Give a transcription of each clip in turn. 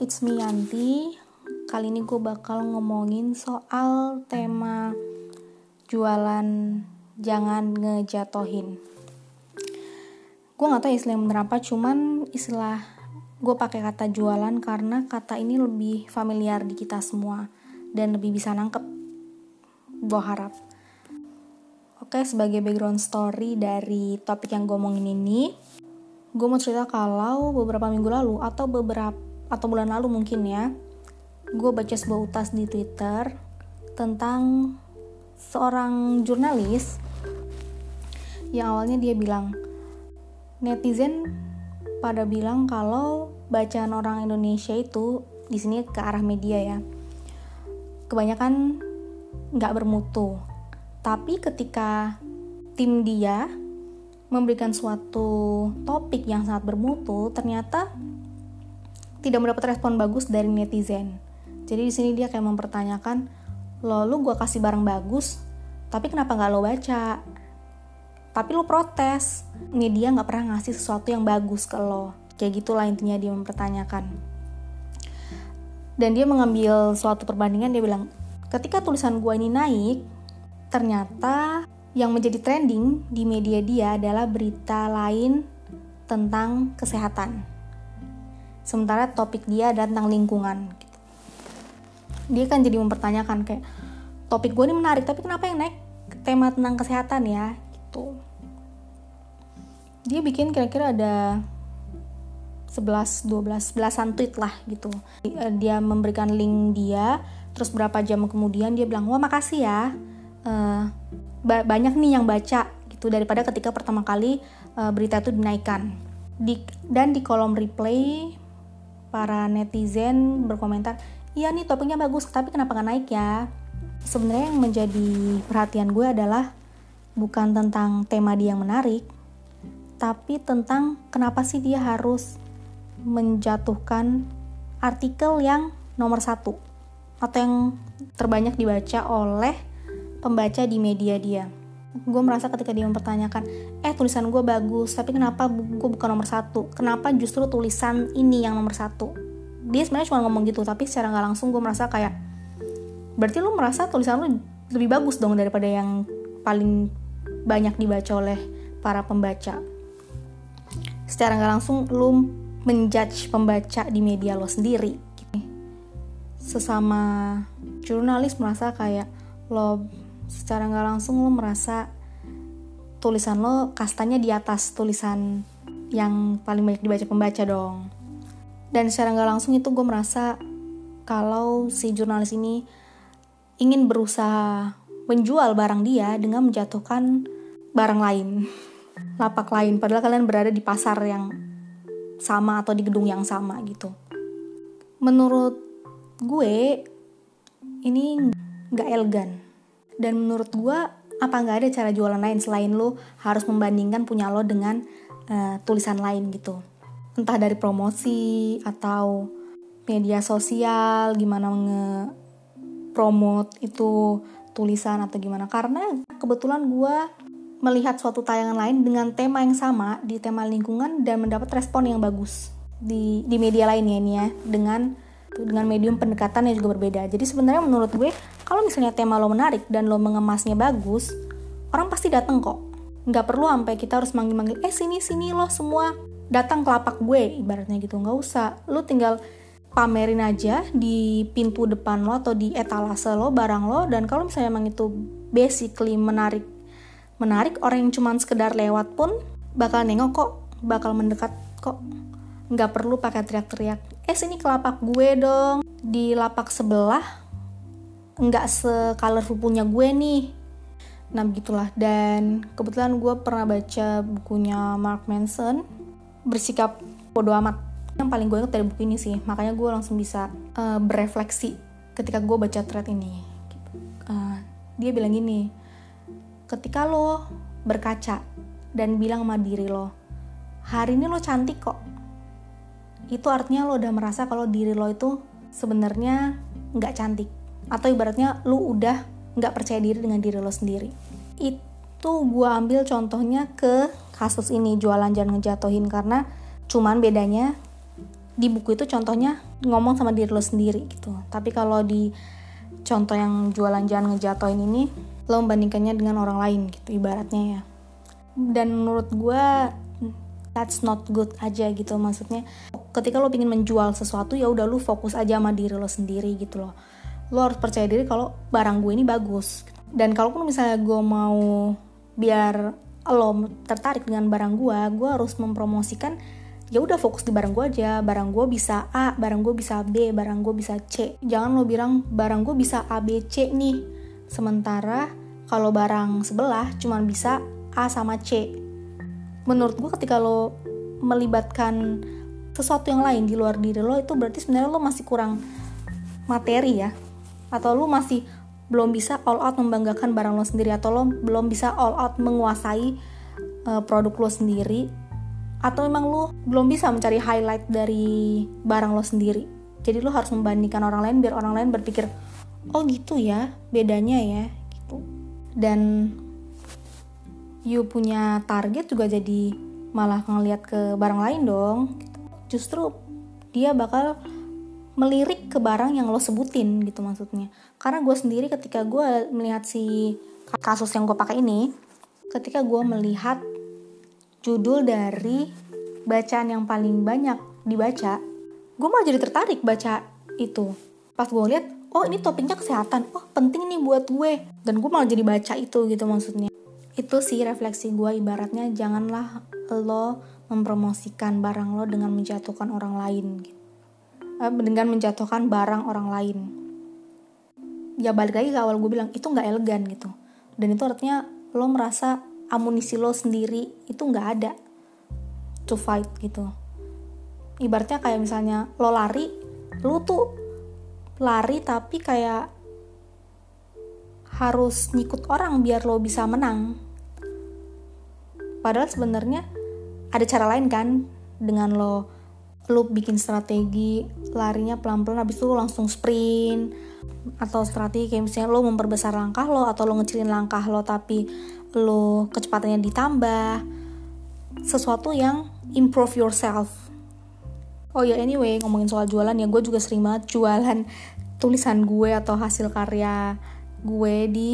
it's me Yanti. Kali ini gue bakal ngomongin soal tema jualan jangan ngejatohin. Gue gak tau istilah yang bener apa, cuman istilah gue pakai kata jualan karena kata ini lebih familiar di kita semua dan lebih bisa nangkep. Gue harap. Oke, sebagai background story dari topik yang gue omongin ini, gue mau cerita kalau beberapa minggu lalu atau beberapa atau bulan lalu mungkin ya gue baca sebuah utas di twitter tentang seorang jurnalis yang awalnya dia bilang netizen pada bilang kalau bacaan orang Indonesia itu di sini ke arah media ya. Kebanyakan nggak bermutu. Tapi ketika tim dia memberikan suatu topik yang sangat bermutu ternyata tidak mendapat respon bagus dari netizen. Jadi di sini dia kayak mempertanyakan, lo lu gue kasih barang bagus, tapi kenapa nggak lo baca? Tapi lo protes, media nggak pernah ngasih sesuatu yang bagus ke lo. Kayak gitulah intinya dia mempertanyakan. Dan dia mengambil suatu perbandingan, dia bilang, ketika tulisan gue ini naik, ternyata yang menjadi trending di media dia adalah berita lain tentang kesehatan. Sementara topik dia adalah tentang lingkungan. Gitu. Dia kan jadi mempertanyakan kayak topik gue ini menarik, tapi kenapa yang naik tema tentang kesehatan ya? Gitu. Dia bikin kira-kira ada 11, 12, belasan tweet lah gitu. Dia memberikan link dia, terus berapa jam kemudian dia bilang, wah makasih ya, uh, ba banyak nih yang baca gitu daripada ketika pertama kali uh, berita itu dinaikkan. Di, dan di kolom replay para netizen berkomentar, iya nih topiknya bagus, tapi kenapa nggak naik ya? Sebenarnya yang menjadi perhatian gue adalah bukan tentang tema dia yang menarik, tapi tentang kenapa sih dia harus menjatuhkan artikel yang nomor satu atau yang terbanyak dibaca oleh pembaca di media dia. Gue merasa ketika dia mempertanyakan, eh tulisan gue bagus, tapi kenapa gue bukan nomor satu? Kenapa justru tulisan ini yang nomor satu? Dia sebenarnya cuma ngomong gitu, tapi secara nggak langsung gue merasa kayak, berarti lu merasa tulisan lu lebih bagus dong daripada yang paling banyak dibaca oleh para pembaca. Secara nggak langsung lu menjudge pembaca di media lo sendiri. Sesama jurnalis merasa kayak lo secara nggak langsung lo merasa tulisan lo kastanya di atas tulisan yang paling banyak dibaca pembaca dong. Dan secara nggak langsung itu gue merasa kalau si jurnalis ini ingin berusaha menjual barang dia dengan menjatuhkan barang lain lapak lain. Padahal kalian berada di pasar yang sama atau di gedung yang sama gitu. Menurut gue ini nggak elegan dan menurut gue apa nggak ada cara jualan lain selain lo harus membandingkan punya lo dengan uh, tulisan lain gitu entah dari promosi atau media sosial gimana nge promote itu tulisan atau gimana karena kebetulan gue melihat suatu tayangan lain dengan tema yang sama di tema lingkungan dan mendapat respon yang bagus di di media lainnya ini ya dengan dengan medium pendekatan yang juga berbeda. Jadi sebenarnya menurut gue kalau misalnya tema lo menarik dan lo mengemasnya bagus, orang pasti datang kok. Nggak perlu sampai kita harus manggil-manggil, eh sini sini lo semua. Datang ke lapak gue ibaratnya gitu. Nggak usah. Lo tinggal pamerin aja di pintu depan lo atau di etalase lo barang lo. Dan kalau misalnya emang itu basically menarik menarik orang yang cuman sekedar lewat pun bakal nengok kok bakal mendekat kok. Nggak perlu pakai teriak-teriak eh sini ke lapak gue dong. Di lapak sebelah nggak se-colorful punya gue nih. Nah begitulah. Dan kebetulan gue pernah baca bukunya Mark Manson bersikap bodoh amat. Yang paling gue inget dari buku ini sih. Makanya gue langsung bisa uh, berefleksi ketika gue baca thread ini. Uh, dia bilang gini ketika lo berkaca dan bilang sama diri lo hari ini lo cantik kok itu artinya lo udah merasa kalau diri lo itu sebenarnya nggak cantik atau ibaratnya lo udah nggak percaya diri dengan diri lo sendiri. Itu gue ambil contohnya ke kasus ini jualan jangan ngejatohin karena cuman bedanya di buku itu contohnya ngomong sama diri lo sendiri gitu. Tapi kalau di contoh yang jualan jangan ngejatoin ini lo membandingkannya dengan orang lain gitu ibaratnya ya. Dan menurut gue that's not good aja gitu maksudnya. Ketika lo ingin menjual sesuatu ya udah lo fokus aja sama diri lo sendiri gitu loh lo harus percaya diri kalau barang gue ini bagus. Dan kalaupun misalnya gue mau biar lo tertarik dengan barang gue gue harus mempromosikan ya udah fokus di barang gue aja. Barang gue bisa A barang gue bisa B barang gue bisa C. Jangan lo bilang barang gue bisa A B C nih. Sementara kalau barang sebelah cuma bisa A sama C. Menurut gue ketika lo melibatkan sesuatu yang lain di luar diri lo itu berarti sebenarnya lo masih kurang materi ya atau lo masih belum bisa all out membanggakan barang lo sendiri? Atau lo belum bisa all out menguasai uh, produk lo sendiri? Atau memang lo belum bisa mencari highlight dari barang lo sendiri? Jadi lo harus membandingkan orang lain biar orang lain berpikir oh gitu ya bedanya ya gitu. Dan you punya target juga jadi malah ngeliat ke barang lain dong justru dia bakal melirik ke barang yang lo sebutin gitu maksudnya karena gue sendiri ketika gue melihat si kasus yang gue pakai ini ketika gue melihat judul dari bacaan yang paling banyak dibaca, gue malah jadi tertarik baca itu. Pas gue lihat, oh ini topiknya kesehatan, oh penting nih buat gue. Dan gue malah jadi baca itu gitu maksudnya. Itu sih refleksi gue ibaratnya janganlah lo mempromosikan barang lo dengan menjatuhkan orang lain gitu. Eh, dengan menjatuhkan barang orang lain. Ya balik lagi ke awal gue bilang, itu nggak elegan gitu. Dan itu artinya lo merasa amunisi lo sendiri itu nggak ada to fight gitu ibaratnya kayak misalnya lo lari lo tuh lari tapi kayak harus nyikut orang biar lo bisa menang padahal sebenarnya ada cara lain kan dengan lo lo bikin strategi larinya pelan-pelan habis itu lo langsung sprint. Atau strategi kayak misalnya lo memperbesar langkah lo atau lo ngecilin langkah lo tapi lo kecepatannya ditambah. Sesuatu yang improve yourself. Oh ya anyway ngomongin soal jualan ya gue juga sering banget jualan tulisan gue atau hasil karya gue di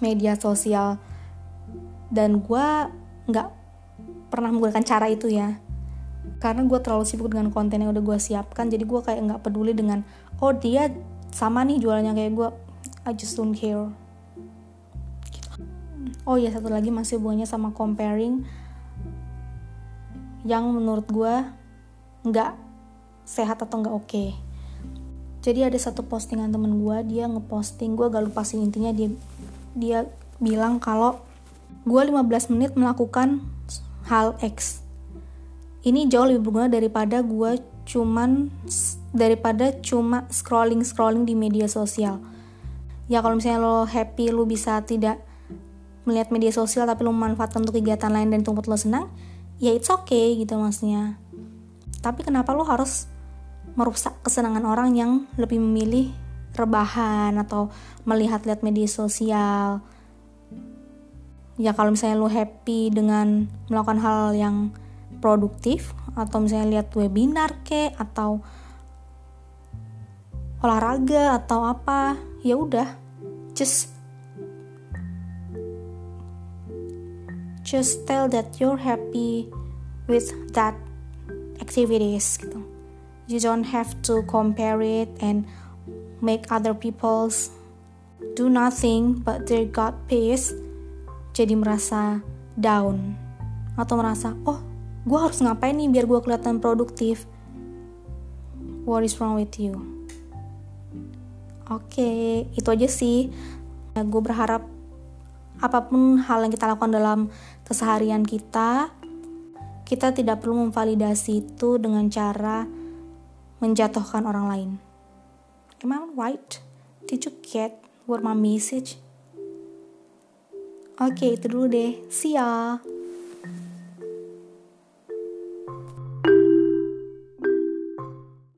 media sosial. Dan gue nggak pernah menggunakan cara itu ya karena gue terlalu sibuk dengan konten yang udah gue siapkan jadi gue kayak nggak peduli dengan oh dia sama nih jualannya kayak gue I just don't care oh ya satu lagi masih hubungannya sama comparing yang menurut gue nggak sehat atau nggak oke okay. jadi ada satu postingan temen gue dia ngeposting gue gak lupa sih intinya dia dia bilang kalau gue 15 menit melakukan hal X ini jauh lebih berguna daripada gue cuman daripada cuma scrolling scrolling di media sosial. Ya kalau misalnya lo happy lo bisa tidak melihat media sosial tapi lo memanfaatkan untuk kegiatan lain dan tempat lo senang ya it's okay gitu maksudnya. Tapi kenapa lo harus merusak kesenangan orang yang lebih memilih rebahan atau melihat-lihat media sosial? Ya kalau misalnya lo happy dengan melakukan hal yang produktif atau misalnya lihat webinar ke atau olahraga atau apa ya udah just just tell that you're happy with that activities gitu. You don't have to compare it and make other people's do nothing but they got peace jadi merasa down atau merasa oh gue harus ngapain nih biar gue kelihatan produktif what is wrong with you oke okay, itu aja sih gue berharap apa pun hal yang kita lakukan dalam keseharian kita, kita tidak perlu memvalidasi itu dengan cara menjatuhkan orang lain. Am I right? Did you get what my message? Oke, okay, itu dulu deh. See ya.